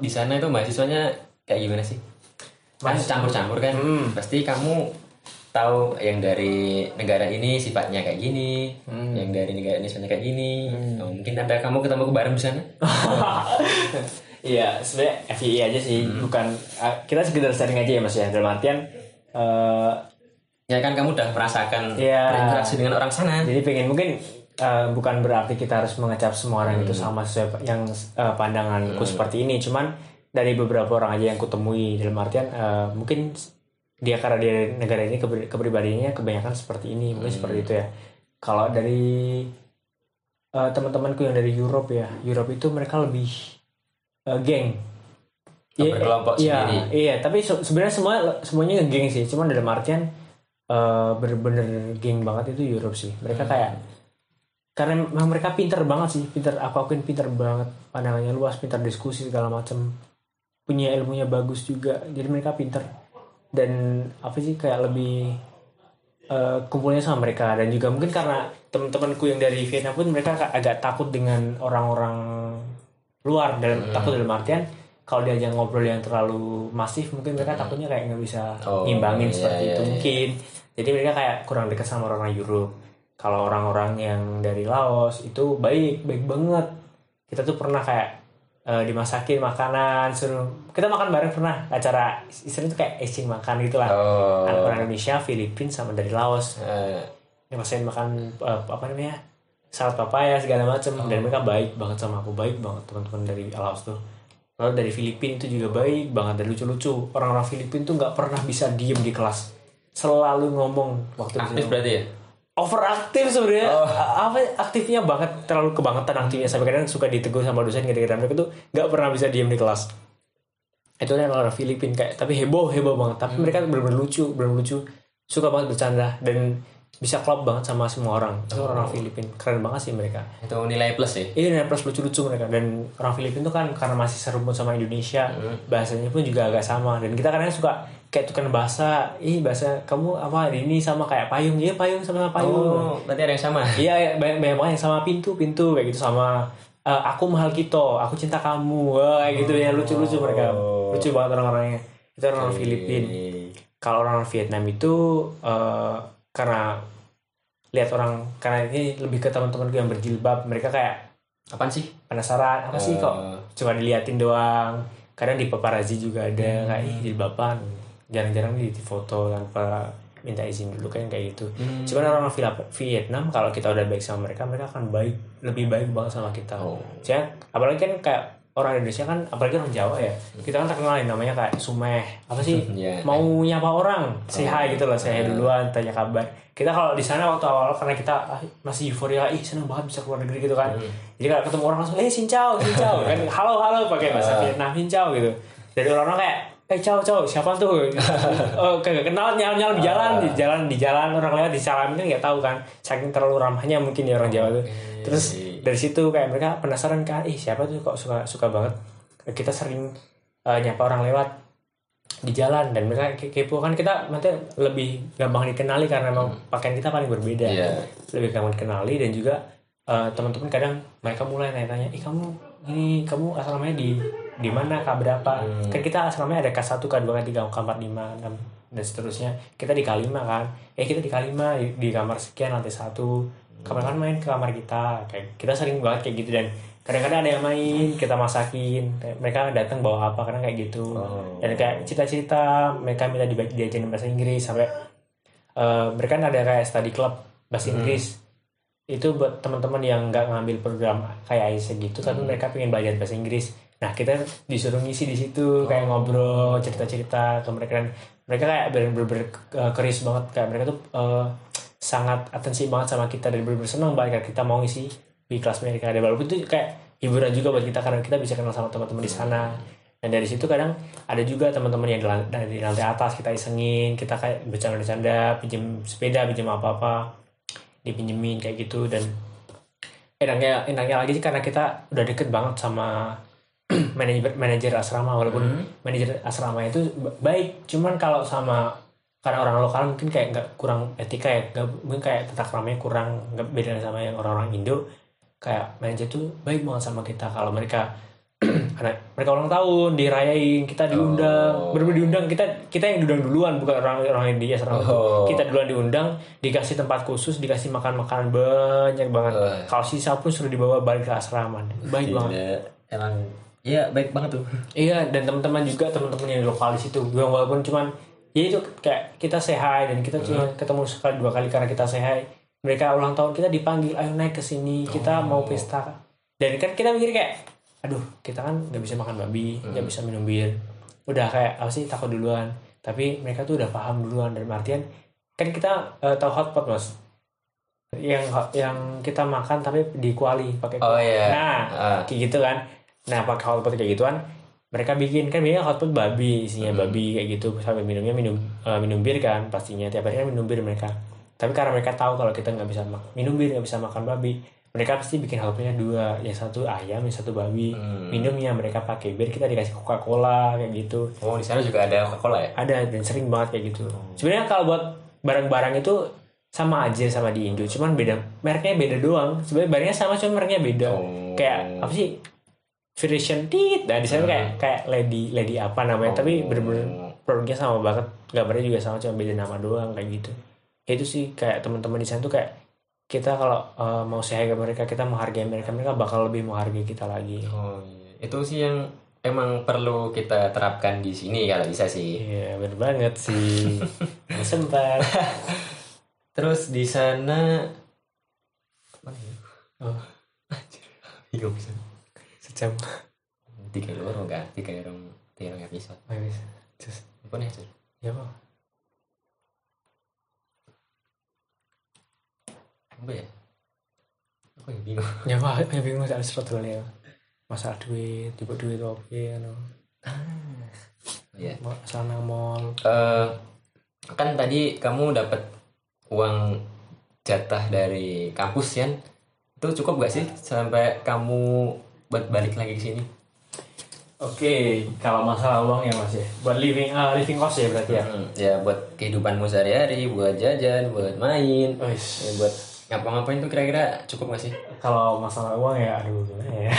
di sana itu mahasiswanya kayak gimana sih kan campur-campur kan Hmm. pasti kamu tahu yang dari negara ini sifatnya kayak gini Hmm. yang dari negara ini sifatnya kayak gini Oh, mungkin ada kamu ketemu bareng di sana Iya, sebenarnya FYI aja sih, bukan ah, kita sekedar sharing aja ya Mas ya. Dalam artian eh, ya kan kamu udah merasakan Iya. berinteraksi dengan orang sana jadi pengen mungkin eh, bukan berarti kita harus mengecap semua orang itu sama sesuai yang eh, pandanganku seperti ini, cuman dari beberapa orang aja yang kutemui dalam artian eh, mungkin dia karena dia dari negara ini keber- kepribadiannya kebanyakan seperti ini, mungkin seperti itu ya. Kalau dari eh, teman-temanku yang dari Europe ya, Europe itu mereka lebih eh, geng. Iya, berkelompok iya, sendiri. Iya, tapi se- sebenarnya semua semuanya ngegeng sih, cuman dalam artian eh, bener-bener geng banget itu Europe sih. Mereka kayak karena mereka pinter banget sih, pinter aku akuin pinter banget, pandangannya luas, pinter diskusi segala macam, punya ilmunya bagus juga. Jadi mereka pinter. Dan apa sih kayak lebih eh, kumpulnya sama mereka. Dan juga mungkin karena teman-temanku yang dari Vietnam pun mereka ka- agak takut dengan orang-orang luar dalam takut dalam artian kalau diajak ngobrol yang terlalu masif mungkin mereka takutnya kayak nggak bisa Oh, ngimbangin iya, seperti iya, itu iya. mungkin. Jadi mereka kayak kurang dekat sama orang Europe kalau orang-orang yang dari Laos itu baik baik banget kita tuh pernah kayak eh, dimasakin makanan suruh kita makan bareng pernah acara istilahnya tuh kayak exchange makan gitu lah oh Anak orang Indonesia, Filipina sama dari Laos. eh, Ngerasain makan eh, apa namanya? Salad papaya segala macem dan mereka baik banget sama aku, baik banget teman-teman dari Laos tuh. Lalu dari Filipina itu juga baik banget dan lucu-lucu. Orang-orang Filipina tuh nggak pernah bisa diem di kelas. Selalu ngomong waktu aktif berarti ya Overaktif sebenarnya. A- Apa aktifnya banget terlalu kebangetan aktifnya. Sampai kadang suka ditegur sama dosen gara-gara mereka tuh nggak pernah bisa diem di kelas. Itu kan orang Filipin kayak tapi heboh heboh banget. Tapi mereka benar-benar lucu benar lucu. Suka banget bercanda dan bisa klop banget sama semua orang. Itu orang Filipin. Keren banget sih mereka. Itu nilai plus ya? Ini dan plus lucu-lucu mereka. Dan orang Filipin tuh kan karena masih serumpun sama Indonesia bahasanya pun juga agak sama. Dan kita kadang suka kayak tukar bahasa ih bahasa kamu apa ini sama kayak payung iya payung sama payung oh berarti ada yang sama Iya, iya, banyak, banyak banget yang sama pintu, pintu kayak gitu sama eh, aku mahal kita, aku cinta kamu, Wah, kayak gitu ya lucu-lucu mereka, lucu banget orang-orangnya. Itu orang Filipin. Kalau orang Vietnam itu eh, karena lihat orang karena ini lebih ke teman-temanku yang berjilbab, mereka kayak apaan sih penasaran apa sih kok Eh. cuma diliatin doang. Kadang di paparazzi juga ada kayak ih jilbaban. Jarang-jarang di foto tanpa minta izin dulu kan kayak gitu. Hmm. Cuman orang Vila- Vietnam kalau kita udah baik sama mereka, mereka akan baik lebih baik banget sama kita. Oh. Ya, apalagi kan kayak orang Indonesia kan, apalagi orang Jawa ya, kita kan terkenal yang namanya kayak sumeh. Apa sih? Iya. Mau nyapa orang, say hi gitu loh, saya duluan, tanya kabar. Kita kalau di sana waktu awal karena kita ah, masih euforia, ih seneng banget bisa keluar negeri gitu kan. Jadi kalau ketemu orang langsung, eh sincau, sincau, kan halo halo pakai bahasa Vietnam sincau gitu. Jadi orang-orang kayak eh ciao ciao siapa tuh? Oh kagak kenal nyalam nyalam di jalan di jalan di jalan orang lewat disalamin kan nggak tahu kan. Saking terlalu ramahnya mungkin ya orang Jawa tuh. Terus dari situ kayak mereka penasaran kan ih siapa tuh kok suka suka banget? Kita sering eh, nyapa orang lewat di jalan dan mereka ke- kepo kan. Kita nanti lebih gampang dikenali karena memang pakaian kita paling berbeda. Iya. lebih gampang dikenali dan juga eh, teman-teman kadang mereka mulai nanya-nanya ih kamu ini kamu asrama di di mana kak berapa? Kan kita asramanya ada K1 K2 K3 K4 5 6 dan seterusnya. Kita di K5 kan? Eh kita di K5 di, di kamar sekian lantai satu. Kapan-kapan main ke kamar kita. Kayak kita sering banget kayak gitu dan kadang-kadang ada yang main kita masakin. Mereka datang bawa apa kadang kayak gitu. Oh. dan kayak cita-cita mereka minta di diajarin bahasa Inggris sampai eh, mereka kan ada kayak study club bahasa Inggris. Itu buat teman-teman yang nggak ngambil program kayak IELTS gitu tapi mereka pengen belajar bahasa Inggris nah kita disuruh ngisi di situ kayak ngobrol cerita-cerita ke mereka dan mereka kayak bener-bener eh, keris banget kayak mereka tuh eh, sangat atensi banget sama kita dan bener-bener senang banget kayak kita mau ngisi di kelas mereka. Dan walaupun itu kayak hiburan juga buat kita karena kita bisa kenal sama teman-teman di sana. Dan dari situ kadang ada juga teman-teman yang dari lantai atas kita isengin kita kayak bercanda-bercanda pinjam sepeda pinjam apa-apa dipinjemin kayak gitu. Dan enaknya enaknya lagi sih karena kita udah deket banget sama manajer manajer asrama walaupun manajer asrama itu ba- baik cuman kalau sama karena orang lokal mungkin kayak nggak kurang etika ya nggak mungkin kayak tata keramanya kurang nggak beda sama yang orang-orang Indo kayak manajer tuh baik banget sama kita kalau mereka karena mereka ulang tahun dirayain kita diundang Oh. bener diundang kita kita yang diundang duluan bukan orang orang yang dia orang itu. Oh. kita duluan diundang dikasih tempat khusus dikasih makan makanan banyak banget Oh. kalau sisa pun sudah dibawa balik ke asrama baik banget Gila. emang iya baik banget tuh. Iya dan teman-teman juga teman-teman yang lokal di situ. Yang walaupun cuman ya itu kayak kita sehat dan kita cuma ketemu sekali dua kali karena kita sehat mereka ulang tahun kita dipanggil ayo naik ke sini kita mau pesta. Dan kan kita mikir kayak aduh kita kan nggak bisa makan babi nggak bisa minum bir. Udah kayak apa sih takut duluan? Tapi mereka tuh udah paham duluan dan artian kan kita eh, tahu hotpot mas. Yang yang kita makan tapi di kuali pakai Oh, iya. nah Ah. kayak gitu kan nah pakai hotpot kayak gituan mereka bikin kan biasanya hotpot babi isinya Hmm. babi kayak gitu sampai minumnya minum eh, minum bir kan pastinya tiap hari kan minum bir mereka. Tapi karena mereka tahu kalau kita nggak bisa minum bir nggak bisa makan babi mereka pasti bikin hotpotnya dua yang satu ayam yang satu babi. Hmm. minumnya mereka pakai bir kita dikasih coca cola kayak gitu. Oh di sana juga ada coca cola ya? Ada dan sering banget kayak gitu. Sebenarnya kalau buat barang-barang itu sama aja sama di Indo cuman beda mereknya beda doang. Sebenarnya barangnya sama cuma mereknya beda. Oh. kayak apa sih variation tit. Nah di sana kayak kayak lady lady apa namanya tapi bener-bener produknya sama banget. Gambarnya juga sama cuma beda nama doang kayak gitu. Ya itu sih kayak teman-teman di sana tuh kayak kita kalau uh, mau sehat ke mereka kita menghargai mereka mereka bakal lebih menghargai kita lagi. Oh iya. itu sih yang emang perlu kita terapkan di sini kalau bisa sih. Iya bener banget sih. Sempat. Terus di sana mana ya? oh bingung sejam tiga loro kan tiga orang tiga orang episode. Oh, iya. Just, apa nih Cur? ya Pak. apa ya? Aku yang bingung? Ya Pak, ya bingung soal struggle ya. Masalah duit tiba duit oke no Iya. masalah nang mall. Eh, kan tadi kamu dapat uang jatah dari kampus kan itu cukup gak sih sampai kamu buat balik lagi ke sini Oke, kalau masalah uang ya mas ya, buat living ah living cost ya berarti ya. Hmm, ya buat kehidupanmu sehari-hari buat jajan buat main Wis. ya, buat ngapa-ngapain tuh kira-kira cukup gak sih Kalau masalah uang ya, aduh gimana ya.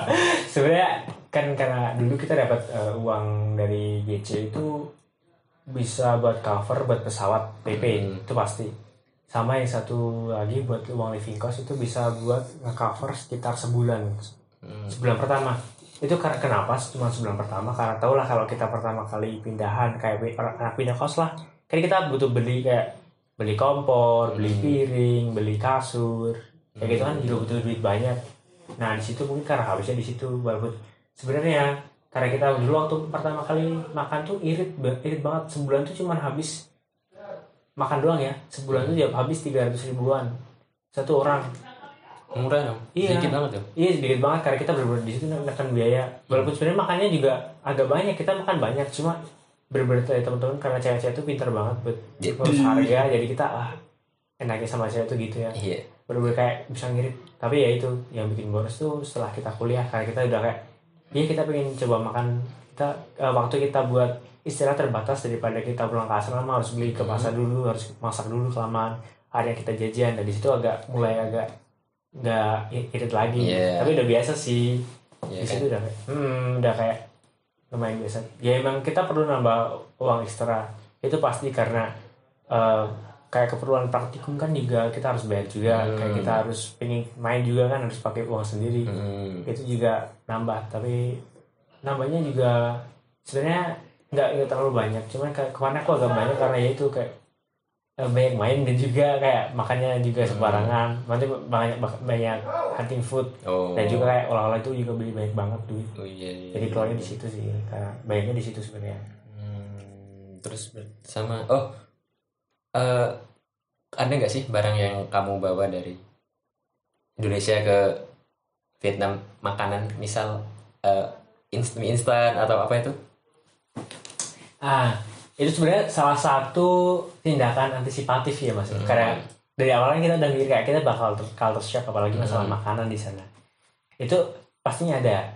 Sebenarnya kan karena dulu kita dapat eh, uang dari GC itu bisa buat cover buat pesawat PP Hmm. itu pasti. Sama yang satu lagi buat uang living cost itu bisa buat nge-cover sekitar sebulan. Hmm. Sebulan pertama. Itu karena kenapa cuma sebulan pertama? Karena tau lah kalau kita pertama kali pindahan kayak anak pindah kos lah. Kan kita butuh beli kayak beli kompor, beli piring, beli kasur. Kayak gitu kan juga butuh duit banyak. Nah, di situ mungkin karena habisnya di situ walaupun sebenarnya karena kita dulu waktu pertama kali makan tuh irit irit banget sebulan tuh cuma habis makan doang ya sebulan tuh ya habis 300 ribuan satu orang murah dong Iya. sedikit banget tuh Iya sedikit banget karena kita benar-benar di situ menekan biaya. Walaupun sebenarnya makannya juga agak banyak, kita makan banyak cuma benar-benar ya, teman-teman karena cewek-cewek itu pintar banget buat ngurus harga jadi kita ah enaknya sama cewek tuh gitu ya. iya Benar-benar kayak bisa ngirit. Tapi ya itu yang bikin boros tuh setelah kita kuliah karena kita udah kayak iya kita pengen coba makan kita eh, waktu kita buat istilah terbatas daripada kita pulang ke asrama harus beli ke pasar dulu harus masak dulu kelamaan ada yang kita jajan dan di situ agak mulai agak nggak irit lagi Iya. tapi udah biasa sih Iya di kan? situ udah kayak hmm, udah kayak lumayan biasa ya emang kita perlu nambah uang ekstra itu pasti karena eh, kayak keperluan praktikum kan juga kita harus bayar juga Hmm. kayak kita harus pengen main juga kan harus pakai uang sendiri Hmm. itu juga nambah tapi nambahnya juga sebenarnya nggak nggak terlalu banyak cuman kayak ke mana aku agak banyak karena ya itu kayak banyak main dan juga kayak makannya juga sembarangan. Nanti banyak banyak hunting food. Oh. dan juga kayak olah-olah itu juga beli banyak banget duit. Oh iya, iya. jadi keluarnya di situ sih karena banyaknya di situ sebenarnya. Hmm, terus sama oh eh ada nggak sih barang yang kamu bawa dari Indonesia ke Vietnam makanan? Misal eh mie instan atau apa itu? Ah itu sebenarnya salah satu tindakan antisipatif ya mas. Karena dari awalnya kita udah mikir kayak kita bakal ter- culture shock apalagi masalah makanan di sana. Itu pastinya ada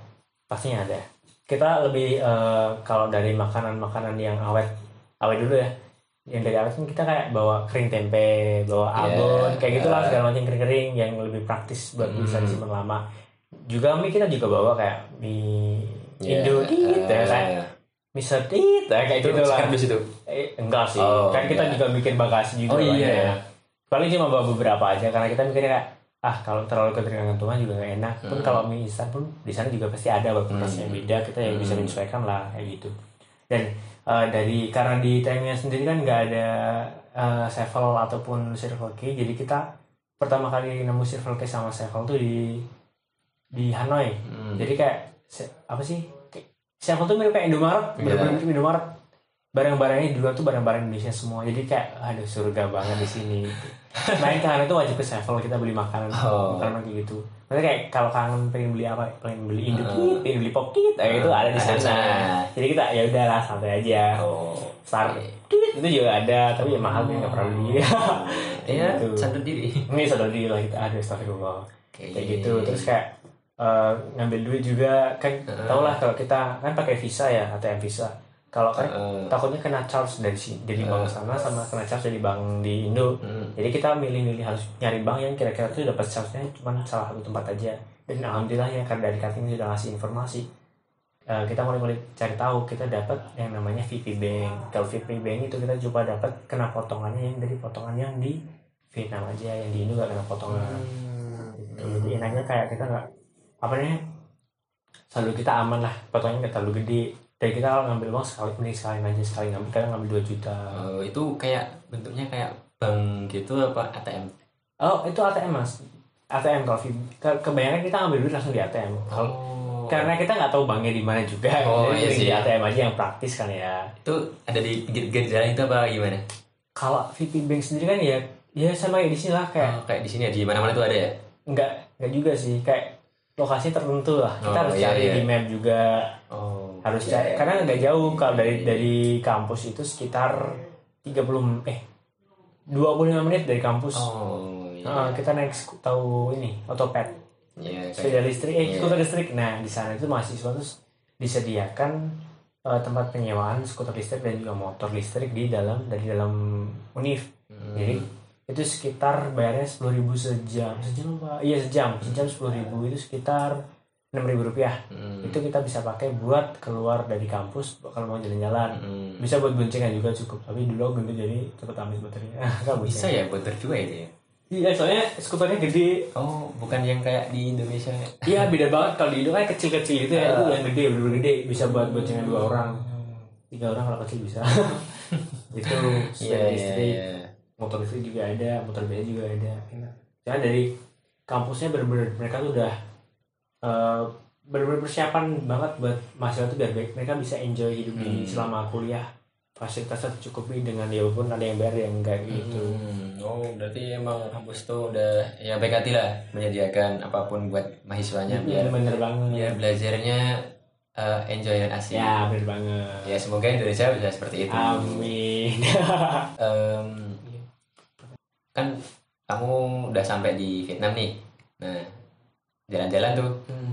pastinya ada. Kita lebih eh, kalau dari makanan-makanan yang awet awet dulu ya. Yang dari awet kan kita kayak bawa kering tempe bawa Iya, abon kayak gitulah iya. segala macam kering-kering yang lebih praktis buat bisa Hmm. disimpan lama. Juga mie kita juga bawa kayak mie Ya, Indo gitu eh, kan Mister Tit ya, kayak itu gitu lah kardus itu eh, enggak sih Oh, kan kita enggak. juga bikin bagasi juga Oh, iya. banyak. paling cuma bawa beberapa aja karena kita mikirnya kayak ah kalau terlalu ketergantungan juga gak enak pun Hmm. kalau mie instan pun di sana juga pasti ada kulkasnya Hmm. beda kita yang bisa Hmm. menyesuaikan lah kayak gitu dan eh, dari karena di timenya sendiri kan nggak ada eh, Sevel ataupun Circle K jadi kita pertama kali nemu Circle K sama Sevel tuh di di Hanoi Hmm. jadi kayak apa sih Sevel tuh mirip kayak Indomaret Iya. bener-bener mirip Indomaret. Barang-barangnya di luar tuh barang-barang Indonesia semua. Jadi kayak aduh surga banget di sini. Main ke sana tuh wajib ke Sevel kita beli makanan Oh. makanan kayak gitu. Maksudnya kayak kalau kangen pengen beli apa? Pengen beli Indomie Hmm. pengen beli Pokit kayak itu ada di sana. Jadi kita ya udahlah santai aja. Oh Star Tweet itu juga ada tapi ya mahal kan nggak pernah beli. Ya Gitu. sadar diri. Ini sadar diri lah kita ada astagfirullah. Kayak gitu terus kayak eh, ngambil duit juga kan Heeh. tau lah kalau kita kan pakai visa ya ATM visa kalau kan Heeh. takutnya kena charge dari sini dari bank sana sama kena charge dari bank di Indo Hmm. jadi kita milih-milih harus nyari bank yang kira-kira tuh dapat charge-nya cuma salah satu tempat aja dan alhamdulillahnya karena dari karting sudah ngasih informasi eh, kita mulai-mulai cari tahu kita dapat yang namanya VP Bank kalau VP Bank itu kita coba dapat kena potongannya yang dari potongan yang di Vietnam aja yang di Indo gak kena potongan gitu. jadi enaknya kayak kita nggak apa namanya? Saldo kita aman lah. Potongnya nggak terlalu gede. Dan kita kalau ngambil uang sekali mending sekali aja sekali ngambil. Kadang ngambil 2 juta. Oh, itu kayak bentuknya kayak bank gitu apa ATM oh itu ATM mas. ATM kalau kebanyakan kita ngambil duit langsung di ATM kalau oh. karena kita nggak tahu banknya di mana juga. Oh, iya sih. di ATM aja yang praktis kan ya. Itu ada di pinggir-pinggir jalan itu apa gimana? Kalau VP Bank sendiri kan ya ya sama kayak di sini lah kayak oh, kayak di sini ya di mana-mana tuh ada ya? Nggak nggak juga sih. Kayak lokasi tertentu lah. Kita Oh, harus iya, cari iya. di map juga. Oh harus iya, cari. iya. karena nggak jauh. Kalau dari dari kampus itu sekitar 30 eh 25 menit dari kampus. Oh iya. Nah, kita naik tahu ini otopet. Iya, kayak sepeda listrik. Eh Iya. skuter listrik. Nah di sana itu mahasiswa tuh disediakan eh, tempat penyewaan skuter listrik dan juga motor listrik di dalam dari dalam univ. Hmm. jadi itu sekitar bayarnya sepuluh ribu sejam. Sejam apa? Iya sejam. Sejam sepuluh ribu. Itu sekitar enam ribu rupiah. Hmm. itu kita bisa pakai buat keluar dari kampus kalau mau jalan-jalan. Hmm. bisa buat boncengan juga cukup. Tapi dulu gendut jadi cepet habis baterainya. Bisa ya buat berdua itu ya iya soalnya skuternya gede. Oh bukan yang kayak di Indonesia iya beda banget. Kalau di Indo kan kecil-kecil gitu ya. Itu yang gede bener gede. Bisa buat boncengan dua orang. Tiga orang kalau kecil bisa. Itu sepeda listrik. iya motor listrik juga ada motor biasa juga ada. Karena dari kampusnya bener-bener mereka tuh udah eh, bener-bener persiapan banget buat mahasiswa tuh biar baik mereka bisa enjoy hidup di Hmm. selama kuliah. Fasilitasnya tercukupi dengan ya walaupun ada yang bayar yang enggak gitu. Hmm, oh berarti emang kampus tuh udah ya baik hati lah menyediakan apa pun buat mahasiswanya biar bener banget. biar belajarnya eh, enjoy dan asik. ya bener banget. Ya semoga Indonesia bisa seperti itu. amin. Em, kan kamu udah sampai di Vietnam nih. Nah jalan-jalan tuh. Hmm.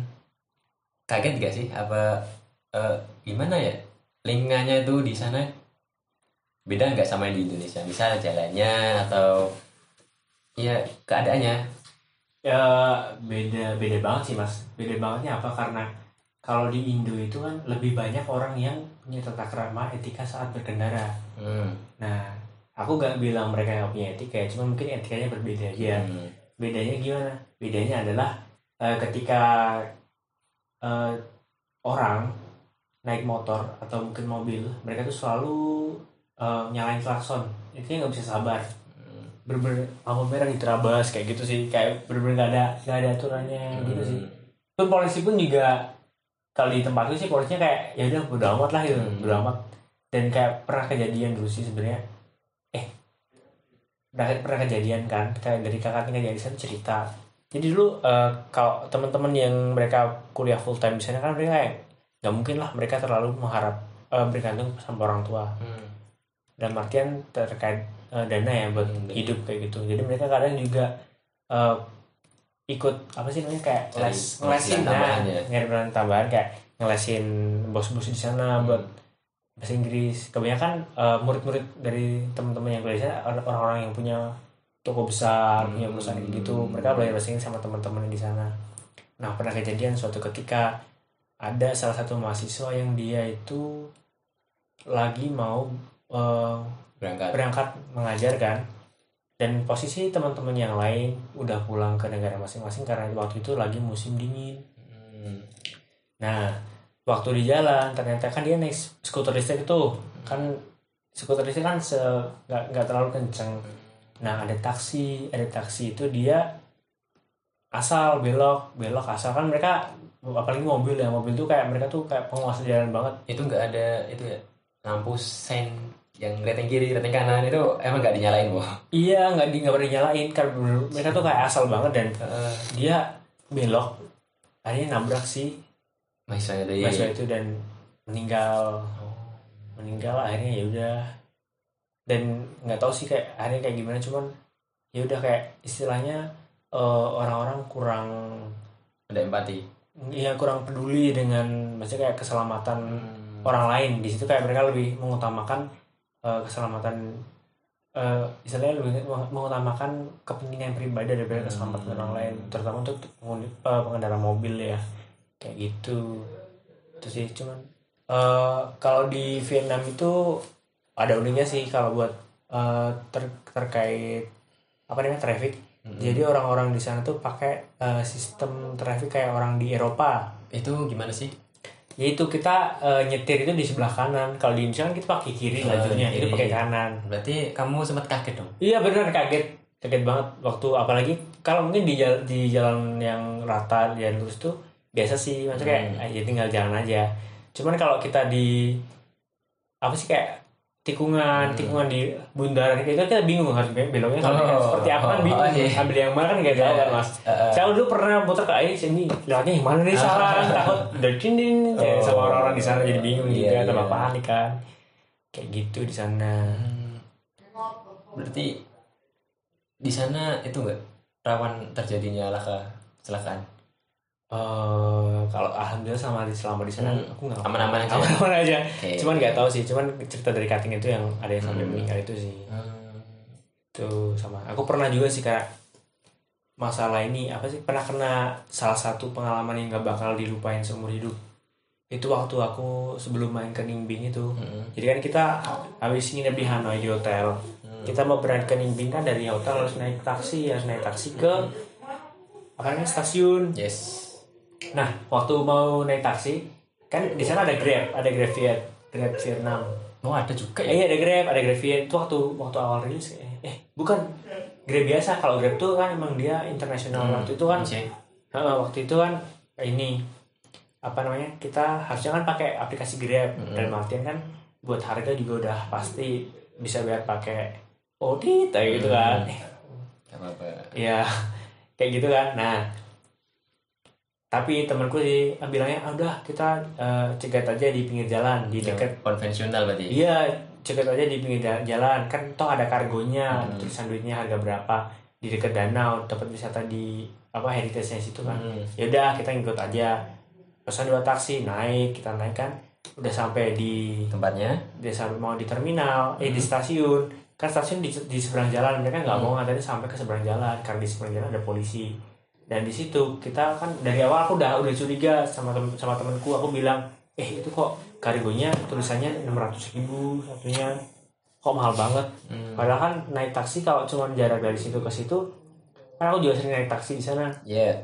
kaget gak sih? Apa eh, gimana ya? Lingkungannya tuh di sana beda nggak sama di Indonesia? Misal jalannya atau ya keadaannya. Ya beda beda banget sih mas. Beda bangetnya apa? Karena kalau di Indo itu kan lebih banyak orang yang punya tata krama etika saat berkendara. Hmm. nah aku gak bilang mereka nggak punya etika ya cuma mungkin etikanya berbeda aja Hmm. bedanya gimana bedanya adalah eh, ketika eh, orang naik motor atau mungkin mobil mereka tuh selalu eh, nyalain klakson itu nggak bisa sabar Hmm. bener-bener lampu merah diterabas kayak gitu sih kayak bener-bener nggak ada nggak ada aturannya gitu sih Hmm. pun polisi pun juga kalau di tempatku sih polisinya kayak ya udah bodo amat lah gitu Hmm. bodo amat dan kayak pernah kejadian dulu sih sebenarnya pernah, pernah kejadian kan kayak dari kakak tinggal di sana cerita. Jadi dulu eh, kalau teman-teman yang mereka kuliah full time di sana kan mereka kayak nggak mungkin lah mereka terlalu mengharap eh, bergantung sama orang tua. Hmm. dan artian terkait eh, dana ya buat Hmm, hidup kayak gitu. Jadi mereka kadang juga eh, ikut apa sih namanya kayak les ngelesin tambahan nah ya. penghasilan tambahan kayak ngelesin bos-bos di sana buat bahasa Inggris. Kebanyakan eh, murid-murid dari teman-teman yang kuliah ada orang-orang yang punya toko besar punya perusahaan gitu mereka belajar bahasa Inggris sama teman-teman di sana. Nah pernah kejadian suatu ketika ada salah satu mahasiswa yang dia itu lagi mau eh, berangkat. berangkat mengajar kan dan posisi teman-teman yang lain udah pulang ke negara masing-masing karena waktu itu lagi musim dingin. Hmm. nah waktu di jalan ternyata kan dia naik skuter listrik itu. Kan skuter listrik kan se nggak nggak terlalu kenceng. Nah ada taksi ada taksi itu dia asal belok belok asal. Kan mereka apalagi mobil ya mobil tuh kayak mereka tuh kayak penguasa jalan banget. Itu nggak ada itu ya lampu sen yang rating kiri rating kanan itu emang nggak dinyalain boh iya nggak di nggak pernah dinyalain karena mereka tuh kayak asal banget dan dia belok akhirnya nabrak si mahasiswa itu mahasiswa itu dan meninggal Oh. meninggal akhirnya ya udah dan nggak tahu sih kayak akhirnya kayak gimana cuman ya udah kayak istilahnya eh, orang-orang kurang ada empati ya kurang peduli dengan maksudnya kayak keselamatan Hmm. orang lain di situ kayak mereka lebih mengutamakan eh, keselamatan eh, istilahnya lebih meng- mengutamakan kepentingan pribadi daripada keselamatan Hmm. orang lain terutama untuk pengendara mobil ya kayak gitu. Itu sih cuman eh, kalau di Vietnam itu ada uniknya sih kalau buat eh, ter- terkait apa namanya traffic. Hmm. jadi orang-orang di sana tuh pakai eh, sistem traffic kayak orang di Eropa. Itu gimana sih? Yaitu kita eh, nyetir itu di sebelah kanan. Kalau di Indonesia kan kita pakai kiri Oh, lajunya itu kiri. pakai kanan. Berarti kamu sempat kaget dong? Iya benar kaget. Kaget banget waktu apalagi kalau mungkin di jalan, di jalan yang rata jalan lurus tuh biasa sih maksudnya kayak Hmm. ya tinggal jalan aja cuman kalau kita di apa sih kayak tikungan Hmm. tikungan di bundaran itu kita bingung harus be- beloknya sampai Oh, seperti apa kan oh, bingung oh, iya. ambil yang mana kan nggak tahu kan mas eh. saya dulu pernah muter ke air sini lewatnya yang mana nih salah takut udah dinding Oh. sama orang-orang di sana jadi bingung Iya, juga tambah iya. panik kan kayak gitu di sana Hmm. berarti di sana itu enggak rawan terjadinya laka kecelakaan eh kalau alhamdulillah sama di selama di sana Hmm. aku nggak Aman-aman aja. aman aja Oke. cuman nggak tahu sih cuman cerita dari cutting itu yang ada yang sampai Hmm. meninggal itu sih Hmm. tuh sama aku pernah juga sih kayak masalah ini apa sih pernah kena salah satu pengalaman yang gak bakal dilupain seumur hidup itu waktu aku sebelum main ke Ningbing itu Hmm. jadi kan kita habis nginep di Hanoi di hotel Hmm. kita mau berangkat ke Ningbing kan dari hotel harus naik taksi harus naik taksi ke apa namanya stasiun yes nah waktu mau naik taksi kan di sana ada Grab ada Grab Viet Grab Vietnam oh ada juga ya iya ada Grab, ada Grab Viet. Itu waktu waktu awal rilis eh, eh bukan Grab biasa. Kalau Grab tuh kan emang dia internasional. Hmm, Waktu itu kan Oke. heeh, waktu itu kan ini apa namanya? Kita harusnya kan pakai aplikasi Grab Hmm. dan artian kan buat harga juga udah pasti bisa bayar pakai ODI kayak gitu kan. Gak apa-apa Iya, kayak gitu kan. Nah, tapi temanku sih bilangnya ah, udah kita eh, cegat aja di pinggir jalan di Yang dekat konvensional berarti Iya, cegat aja di pinggir ja- jalan. Kan toh ada kargonya, Hmm. tulisan duitnya harga berapa di dekat danau, tempat wisata di apa heritage-nya situ kan. Hmm. Ya udah kita ngikut aja. Pesan dua taksi, naik, kita naik kan. Udah sampai di tempatnya dia sampai mau di terminal, eh di stasiun. Kan stasiun di, di seberang jalan, mereka nggak mau nganterin sampai ke seberang jalan karena di seberang jalan ada polisi. Dan di situ kita kan dari awal aku udah udah curiga sama tem sama temanku, aku bilang, eh itu kok kargonya tulisannya 600 ribu satunya. Kok mahal banget? Hmm. padahal kan naik taksi kalau cuma jarak dari situ ke situ kan aku juga sering naik taksi di sana. Ya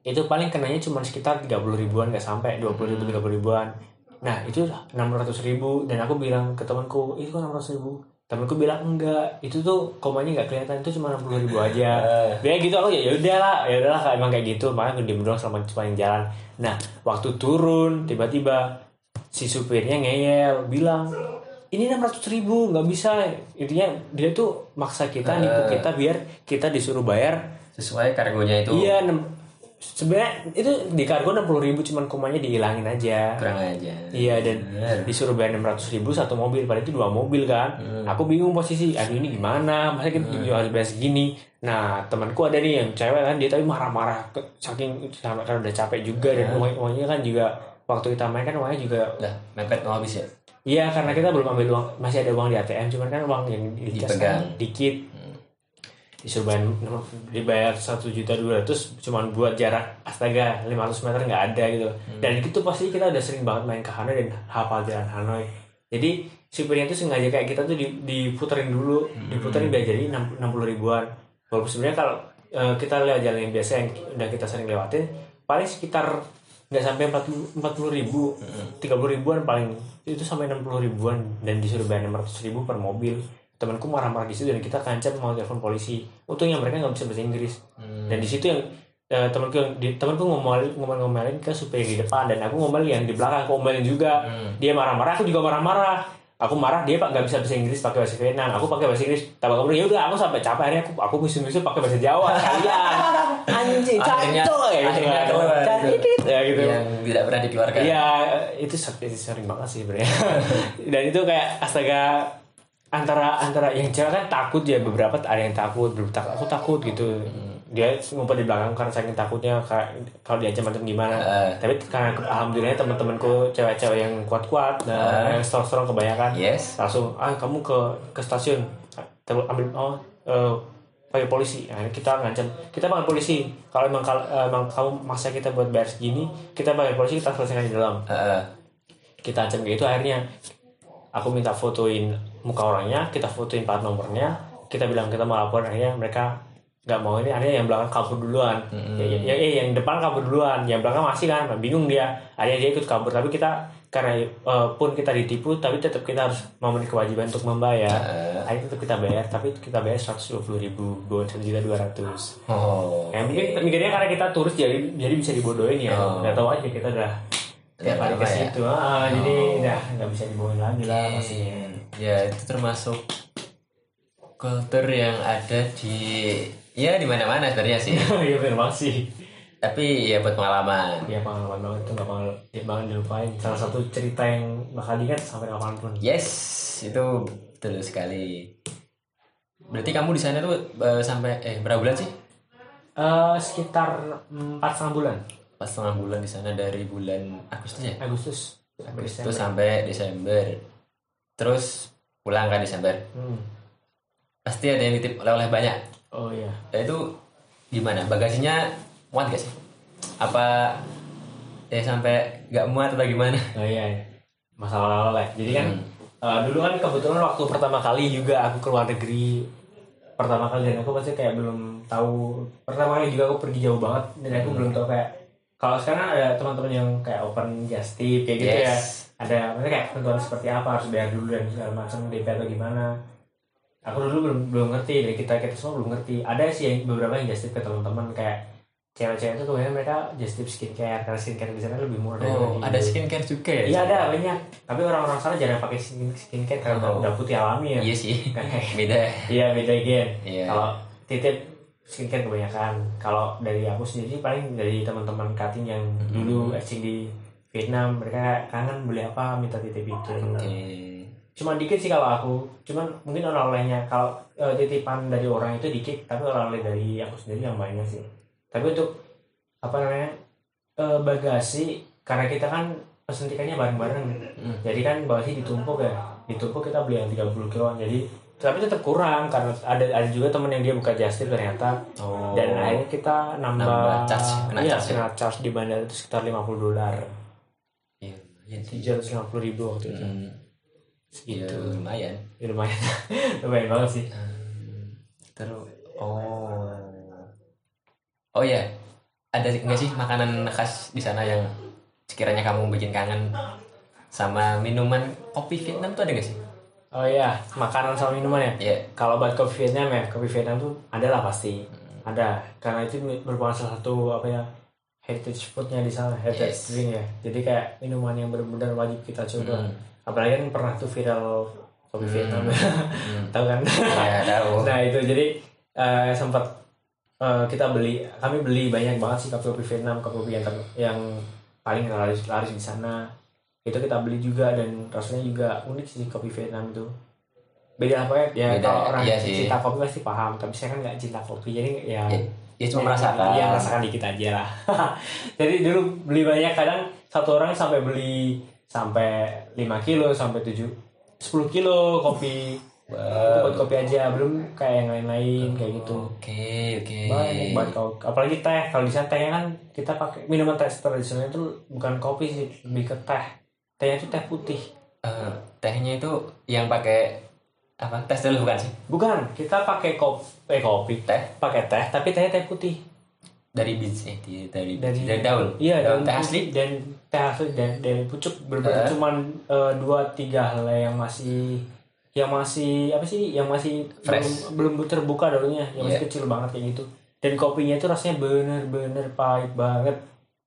itu paling kenanya cuma sekitar 30 ribuan nggak sampai 20 ribu 30 ribuan. Nah itu 600 ribu. Dan aku bilang ke temanku itu kok 600 ribu temanku bilang enggak itu tuh komanya nggak kelihatan itu cuma 60 ribu aja. Dia gitu aku ya ya udahlah ya udahlah emang kayak gitu. Makanya aku diem doang selama sepanjang jalan. Nah waktu turun tiba-tiba si supirnya ngeyel bilang ini 600 ribu nggak bisa. Intinya dia tuh maksa kita nipu Eh. kita biar kita disuruh bayar sesuai kargonya itu. Iya sebenarnya itu di kargo 60 ribu cuman komanya dihilangin aja. Kurang aja. Iya dan Bener. disuruh bayar 600 ribu satu mobil padahal itu dua mobil kan? Hmm. aku bingung posisi aduh ini gimana? Masa kita harus bayar segini. Nah temanku ada nih yang cewek kan? Dia tapi marah-marah saking sampai kan udah capek juga dan Hmm. uang uangnya kan juga waktu kita main kan uangnya juga udah mepet mau habis ya? Iya karena kita belum ambil uang masih ada uang di ATM cuman kan uang yang dikasih Dipegang. dikit disuruh bayar dibayar satu juta dua ratus cuman buat jarak astaga 500 meter nggak ada gitu. Dan itu pasti kita udah sering banget main ke Hanoi dan hafal jalan Hanoi. Jadi supirnya tuh sengaja kayak kita tuh di- diputerin dulu diputerin biar jadi enam puluh ribuan. Walaupun sebenarnya kalau eh, kita lewat jalan yang biasa yang udah kita sering lewatin paling sekitar nggak sampai empat puluh ribu tiga puluh ribuan paling itu sampai enam puluh ribuan dan disuruh bayar enam ratus ribu per mobil temanku marah-marah di situ dan kita kancam mau telepon polisi. Untungnya mereka nggak bisa bahasa Inggris. Dan di situ yang eh, temanku yang di, temanku ngomel ngomel-ngomelin ke supir di depan dan aku ngomel yang di belakang aku ngomelin juga. Dia marah-marah aku juga marah-marah. Aku marah dia pak nggak bisa bahasa Inggris pakai bahasa Vietnam. Aku pakai bahasa Inggris. Tambah kemudian ya udah aku sampai capek akhirnya aku aku musim-musim pakai bahasa Jawa kalian. Anjing cacok ya gitu kan. ya gitu. Yang tidak pernah dikeluarkan. Iya, itu, ser- itu sering banget sih sebenarnya. Dan itu kayak astaga antara antara yang cewek kan takut ya beberapa ada yang takut, beberapa tak- aku takut gitu. Dia ngumpet di belakang karena saking takutnya kalau diancam macam gimana. Eh. Tapi karena alhamdulillah teman-temanku cewek-cewek yang kuat-kuat dan yang strong-strong kebanyakan yes langsung ah kamu ke ke stasiun Terus ambil oh eh, panggil polisi nah, kita ngancam kita panggil polisi kalau emang kalau eh, emang kamu maksa kita buat bayar segini kita panggil polisi kita selesaikan di dalam Heeh. kita ancam kayak itu akhirnya aku minta fotoin muka orangnya kita fotoin plat nomornya kita bilang kita mau lapor akhirnya mereka nggak mau ini akhirnya yang belakang kabur duluan. Ya, ya, ya, eh, yang depan kabur duluan yang belakang masih kan bingung dia. Akhirnya dia ikut kabur tapi kita karena eh, pun kita ditipu tapi tetap kita harus memenuhi kewajiban untuk membayar. Akhirnya tetap kita bayar tapi kita bayar seratus dua puluh ribu bukan satu juta dua ratus. Oh. Ya mungkin mikirnya karena kita turis jadi jadi bisa dibodohin ya. Oh. nggak tahu aja kita udah tiap hari ke ya. situ. Ah, jadi udah nggak bisa dibohongin lagi lah pastinya ya itu termasuk kultur yang ada di ya di mana-mana sebenarnya sih. Iya benar banget sih. Tapi ya buat pengalaman. Ya pengalaman banget itu nggak bakal nggak bakal dilupain. Salah satu cerita yang bakal diingat sampai kapan pun. Yes itu betul sekali. Berarti kamu di sana tuh eh, sampai eh berapa bulan sih? Eh, sekitar empat setengah bulan. Pas setengah bulan di sana dari bulan Agustus ya? Agustus. Sampai Agustus Desember. sampai Desember terus pulang kan Desember. Hmm. pasti ada yang titip oleh-oleh banyak. Oh iya. Nah, itu gimana? Bagasinya muat gak sih? Apa ya sampai nggak muat atau gimana? Oh iya, iya. masalah oleh jadi kan eh, dulu kan kebetulan waktu pertama kali juga aku keluar negeri pertama kali dan aku pasti kayak belum tahu. Pertama kali juga aku pergi jauh banget dan aku belum tahu kayak kalau sekarang ada teman-teman yang kayak open just tip kayak gitu ya. Ada maksudnya kayak ketentuan seperti apa harus bayar dulu dan segala macam DP atau gimana aku dulu belum belum ngerti dari kita kita semua belum ngerti ada sih yang beberapa yang just ke teman-teman kayak cewek-cewek itu kebanyakan mereka just tip skincare karena skincare di sana lebih murah oh dari- ada skincare juga ya Iya ada banyak. Tapi orang-orang sana jarang pakai skin skincare karena Oh. udah putih alami ya. iya sih beda Iya beda gen. Iya. Kalau titip skincare kebanyakan. Kalau dari aku sendiri paling dari teman-teman cutting yang dulu exchange di Vietnam mereka kangen beli apa minta titip itu. oke Cuma dikit sih kalau aku. Cuman mungkin oleh-olehnya kalau eh, titipan dari orang itu dikit, tapi oleh-oleh dari aku sendiri yang banyak sih. Tapi untuk apa namanya eh, bagasi karena kita kan pesen tiketnya bareng-bareng Hmm. jadi kan bagasi ditumpuk ya ditumpuk kita beli yang 30 kiloan jadi tapi tetap kurang karena ada ada juga temen yang dia buka just tip ternyata oh dan akhirnya kita nambah, Nambah charge, kena iya, charge ya? kena charge di bandara itu sekitar 50 dolar iya iya sih 750 ribu waktu itu. Hmm, ya, segitu lumayan. Ya, lumayan. Lumayan banget sih. Terus oh. Oh ya ada nggak sih makanan khas di sana yang sekiranya kamu bikin kangen sama minuman kopi Vietnam tuh ada nggak sih? Oh iya. Makanan sama minuman ya? Ya kalau buat kopi Vietnam ya kopi Vietnam tuh ada lah pasti. Ada. Karena itu merupakan salah satu apa ya heritage foodnya di sana heritage Yes. drink ya. Jadi kayak minuman yang benar-benar wajib kita coba. Hmm. apalagi kan pernah tuh viral kopi Vietnam. Hmm. tahu kan? Ya tahu. Nah itu. Jadi eh, sempat eh, kita beli kami beli banyak banget sih kopi kopi Vietnam kopi yang ter- yang paling laris laris di sana. Itu kita beli juga dan rasanya juga unik sih kopi Vietnam itu beda apa ya? Ya Beda, kalau orang iya cinta kopi pasti paham tapi saya kan nggak cinta kopi jadi ya ya, ya cuma merasakan. Iya merasakan dikit aja lah. Jadi dulu beli banyak kadang satu orang sampai beli sampai 5 kilo sampai 7 10 kilo kopi. Itu wow buat kopi aja belum kayak yang lain-lain kayak gitu. Oke oke. Banyak banget kalau apalagi teh. Kalau di sana tehnya kan kita pakai minuman teh tradisional itu bukan kopi sih lebih ke teh. Tehnya itu teh putih. Eh, tehnya itu yang pakai apa? Tes dulu bukan sih? Bukan kita pakai kopi eh kopi. Teh? Pakai teh tapi tehnya teh putih. Dari biji eh dari dari dari daun. iya daun daun teh asli? dan teh asli dan dari pucuk. Berbeda Eh. cuman eh, dua tiga helai yang masih yang masih apa sih? Yang masih Fresh. belum belum terbuka daunnya. Yang masih Iya. kecil banget kayak gitu. Dan kopinya itu rasanya bener-bener pahit banget.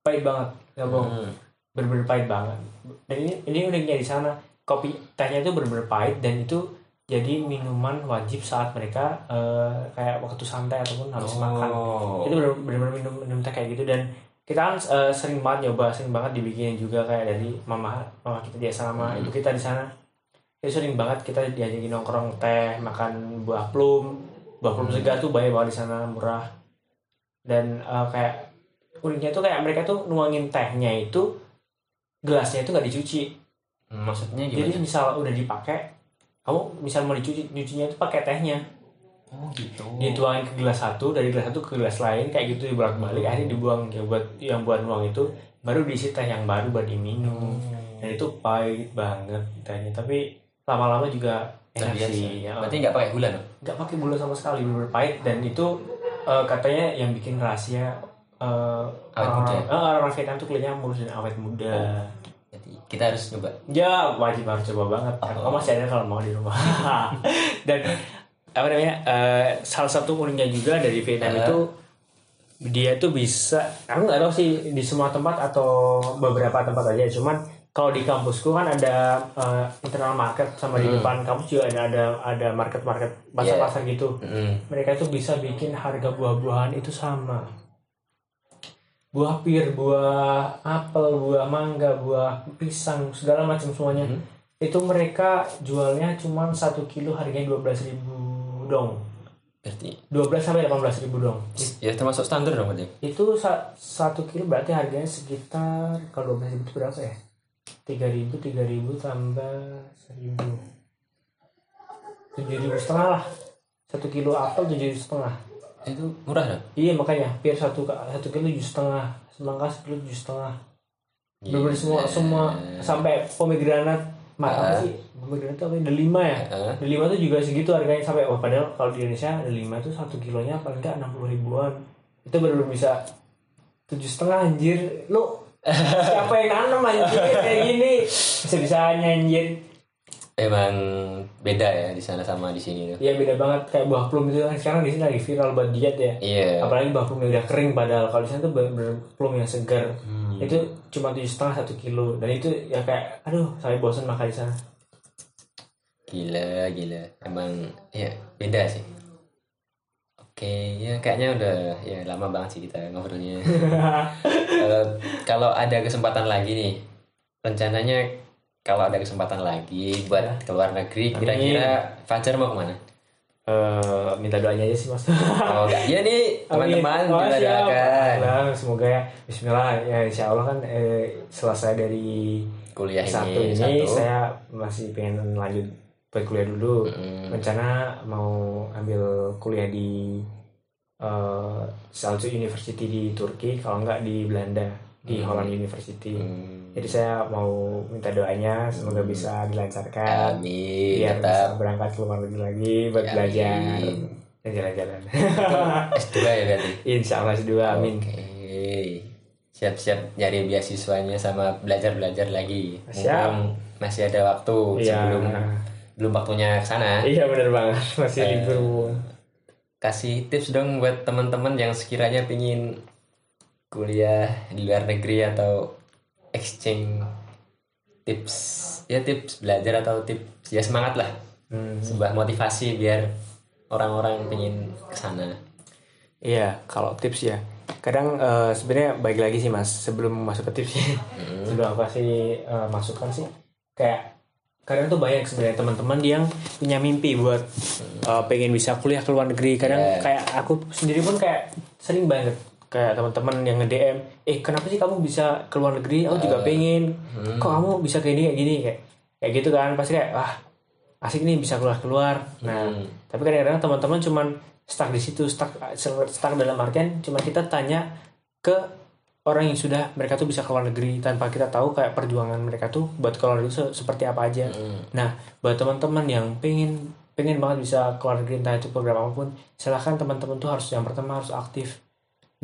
Pahit banget nggak bohong Hmm. bener-bener pahit banget. Dan ini ini uniknya di sana. Kopi tehnya itu bener-bener pahit dan itu jadi minuman wajib saat mereka eh, kayak waktu santai ataupun habis makan. Oh itu bener- bener-bener minum minum teh kayak gitu. Dan kita kan eh, sering banget nyoba sering banget dibikin juga kayak dari mama mama kita di sama Hmm. ibu kita di sana. Itu sering banget kita diajakin nongkrong teh makan buah plum. Buah plum Hmm. segar tuh banyak banget di sana murah. Dan eh, kayak uniknya tuh kayak mereka tuh nuangin tehnya itu gelasnya itu nggak dicuci. Maksudnya jadi gimana misal udah dipakai kamu misal mau dicuci nyucinya itu pakai tehnya. Oh gitu. Dituangin ke gelas satu dari gelas satu ke gelas lain kayak gitu dibolak balik akhirnya dibuang yang buat yang buat nuang itu baru diisi teh yang baru buat diminum. Dan itu pahit banget tehnya tapi lama-lama juga enak Terbiasa. sih ya. berarti nggak pakai gula dong nggak pakai gula sama sekali bener pahit. Dan itu eh, katanya yang bikin rahasia eh, Awet orang-orang muda. eh, orang Vietnam tuh kulitnya mulus dan awet muda jadi kita harus coba Ya wajib harus coba banget. Oh. Oh, masih ada kalau mau di rumah. Dan apa namanya? eh, salah satu uniknya juga dari Vietnam Eh. itu dia tuh bisa. Aku nggak tahu sih di semua tempat atau beberapa tempat aja. Cuman kalau di kampusku kan ada eh, internal market sama di Hmm. depan kampus juga ada ada ada market market pasar pasar gitu. Mm. Mereka itu bisa bikin harga buah-buahan itu sama. Buah pir, buah apel, buah mangga, buah pisang, segala macam semuanya. Hmm. Itu mereka jualnya cuma satu kilo harganya 12.000 ribu dong. berarti 12 sampai 18.000 ribu dong. ya termasuk standar dong berarti Itu sa- satu kilo berarti harganya sekitar kalau 12 ribu itu berapa ya? 3.000, 3.000 tambah 1.000. 7.000 setengah lah. Satu kilo apel 7.000 setengah. Itu murah dong Iya makanya pir satu satu kilo tujuh setengah, semangka sekilo tujuh setengah. Bener-bener semua semua sampai pomegranate mah apa sih? Pomegranate itu apa? ya? Delima ya? Heeh. Delima tuh juga segitu harganya sampai oh padahal kalau di Indonesia delima itu satu kilonya paling nggak enam puluh ribuan. Itu baru bisa tujuh setengah anjir. Lu siapa yang nanam anjir kayak gini? Bisa bisanya anjir. Emang beda ya di sana sama di sini tuh. Iya beda banget. Kayak buah plum itu kan sekarang di sini lagi viral buat diet ya. iya. Apalagi buah plum yang udah kering padahal kalau di sana tuh bener-bener plum yang segar. Hmm. itu cuma tujuh setengah satu kilo. Dan itu ya kayak aduh saya bosan makan di sana. Gila gila. Emang ya beda sih. Oke ya kayaknya udah ya lama banget sih kita ngobrolnya. Kalau kalau ada kesempatan lagi nih rencananya kalau ada kesempatan lagi buat ke luar negeri kira-kira Fajar mau ke mana? Eh, minta doanya aja sih mas. Oh enggak. Ya nih teman-teman. Oh, kita doakan Nah, semoga ya. Bismillah. Ya Insya Allah kan eh, selesai dari kuliah satu ini ini satu. saya masih pengen lanjut berkuliah dulu. Mm, rencana mau ambil kuliah di eh Salzburg University di Turki kalau enggak di Belanda di Hmm. Holland University mm. jadi saya mau minta doanya semoga Hmm. bisa dilancarkan amin biar tetap bisa berangkat ke luar negeri lagi buat Amin. belajar dan jalan-jalan S2 ya berarti Insya Allah dua amin Oke. Siap-siap nyari beasiswanya sama belajar-belajar lagi. Siap. Mumpung masih ada waktu Iya. sebelum belum waktunya ke sana. iya bener banget masih Eh, libur Kasih tips dong buat teman-teman yang sekiranya pingin kuliah di luar negeri atau exchange tips ya tips belajar atau tips ya semangat lah Hmm. sebuah motivasi biar orang-orang pingin ke sana Iya, kalau tips ya. Kadang eh, sebenarnya baik lagi sih mas. Sebelum masuk ke tipsnya, Hmm. sebelum aku kasih eh, masukan sih, kayak kadang tuh banyak sebenarnya teman-teman yang punya mimpi buat eh, pengen bisa kuliah ke luar negeri. Kadang Yeah. kayak aku sendiri pun kayak sering banget kayak teman-teman yang nge DM, eh kenapa sih kamu bisa ke luar negeri? Aku juga pengen. Kok kamu bisa kayak gini kayak gini kayak kayak gitu kan? Pasti kayak ah asik nih bisa keluar keluar nah Hmm. tapi kadang-kadang teman-teman cuman stuck di situ stuck stuck dalam artian cuma kita tanya ke orang yang sudah mereka tuh bisa ke luar negeri tanpa kita tahu kayak perjuangan mereka tuh buat ke luar negeri se- seperti apa aja Hmm. nah buat teman-teman yang pengen pengen banget bisa ke luar negeri entah itu program apa pun silahkan teman-teman tuh harus yang pertama harus aktif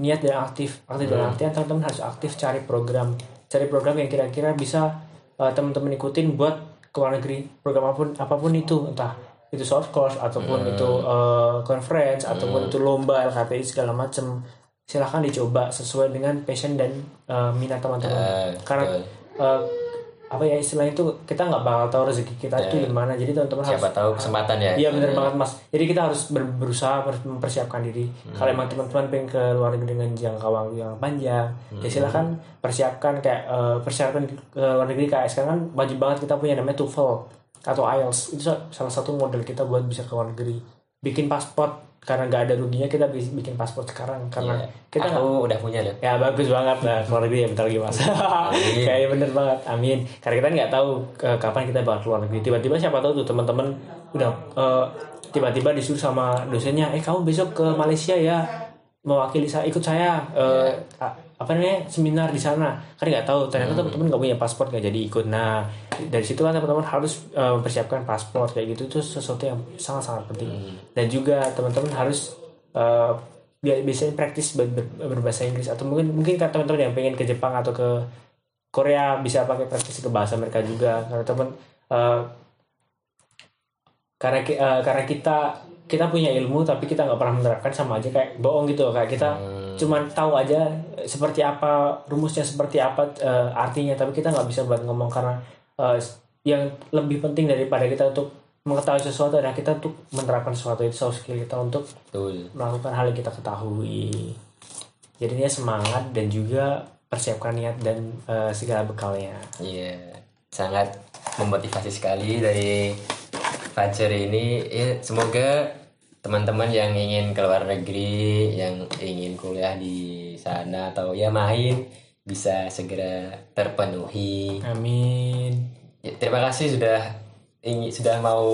niat dan aktif. Aktif dalam artian teman-teman harus aktif cari program. Cari program yang kira-kira bisa uh, teman-teman ikutin buat ke luar negeri. Program apa pun apa pun itu. Entah itu short course ataupun itu uh, conference ataupun itu lomba LKPI segala macem. Silahkan dicoba sesuai dengan passion dan uh, minat teman-teman. Eh, karena uh, apa ya istilahnya itu kita nggak bakal tahu rezeki kita itu di mana jadi teman-teman harus siapa tahu kesempatan ya. Iya bener banget mas. Jadi kita harus ber- berusaha ber- mempersiapkan diri. Kalau emang teman-teman pengen ke luar negeri dengan jangka waktu yang panjang, ya silahkan persiapkan kayak eh, persiapan ke luar negeri. Kayak sekarang kan wajib banget kita punya namanya TOEFL atau IELTS itu sa- salah satu model kita buat bisa ke luar negeri. Bikin paspor karena nggak ada ruginya kita bikin paspor sekarang karena Iya. kita aku udah punya loh Ya bagus banget lah keluar negeri ya bentar lagi mas. Kayaknya bener banget, amin. Karena kita nggak tahu eh, kapan kita bakal keluar negeri. Tiba-tiba siapa tahu tuh teman-teman udah eh, tiba-tiba disuruh sama dosennya, eh kamu besok ke Malaysia ya mewakili saya ikut saya eh, a- apa namanya seminar di sana. Kan nggak tahu ternyata teman-teman nggak punya paspor nggak jadi ikut. Nah dari situ kan teman-teman harus eh, mempersiapkan paspor kayak gitu itu sesuatu yang sangat-sangat penting. Dan juga teman-teman harus bi- biasanya praktis ber- ber- berbahasa Inggris. Atau mungkin mungkin kan teman-teman yang pengen ke Jepang atau ke Korea bisa pakai praktis ke bahasa mereka juga. Karena teman eh, karena eh, karena kita kita punya ilmu tapi kita nggak pernah menerapkan sama aja kayak bohong gitu. Kayak kita cuman tahu aja seperti apa rumusnya seperti apa eh, artinya. Tapi kita nggak bisa buat ngomong karena eh, yang lebih penting daripada kita untuk mengetahui sesuatu adalah kita untuk menerapkan sesuatu itu soft skill kita untuk betul melakukan hal yang kita ketahui. Jadinya semangat dan juga persiapkan niat dan eh, segala bekalnya. Iya, sangat memotivasi sekali dari Fajar ini. Ya, semoga teman-teman yang ingin keluar negeri, yang ingin kuliah di sana atau ya main bisa segera terpenuhi. Amin. Ya, terima kasih sudah ingin sudah mau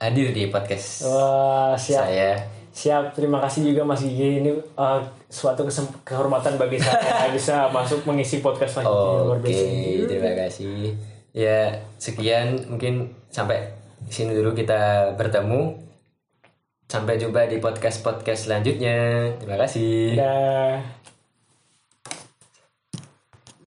hadir di podcast Wah, siap. saya. Siap. Terima kasih juga Mas Gigi. Ini eh, suatu kehormatan bagi saya bisa masuk mengisi podcast selanjutnya luar Oke, biasa. terima kasih. Ya, sekian mungkin sampai sini dulu kita bertemu. Sampai jumpa di podcast-podcast selanjutnya. Terima kasih. Dadah.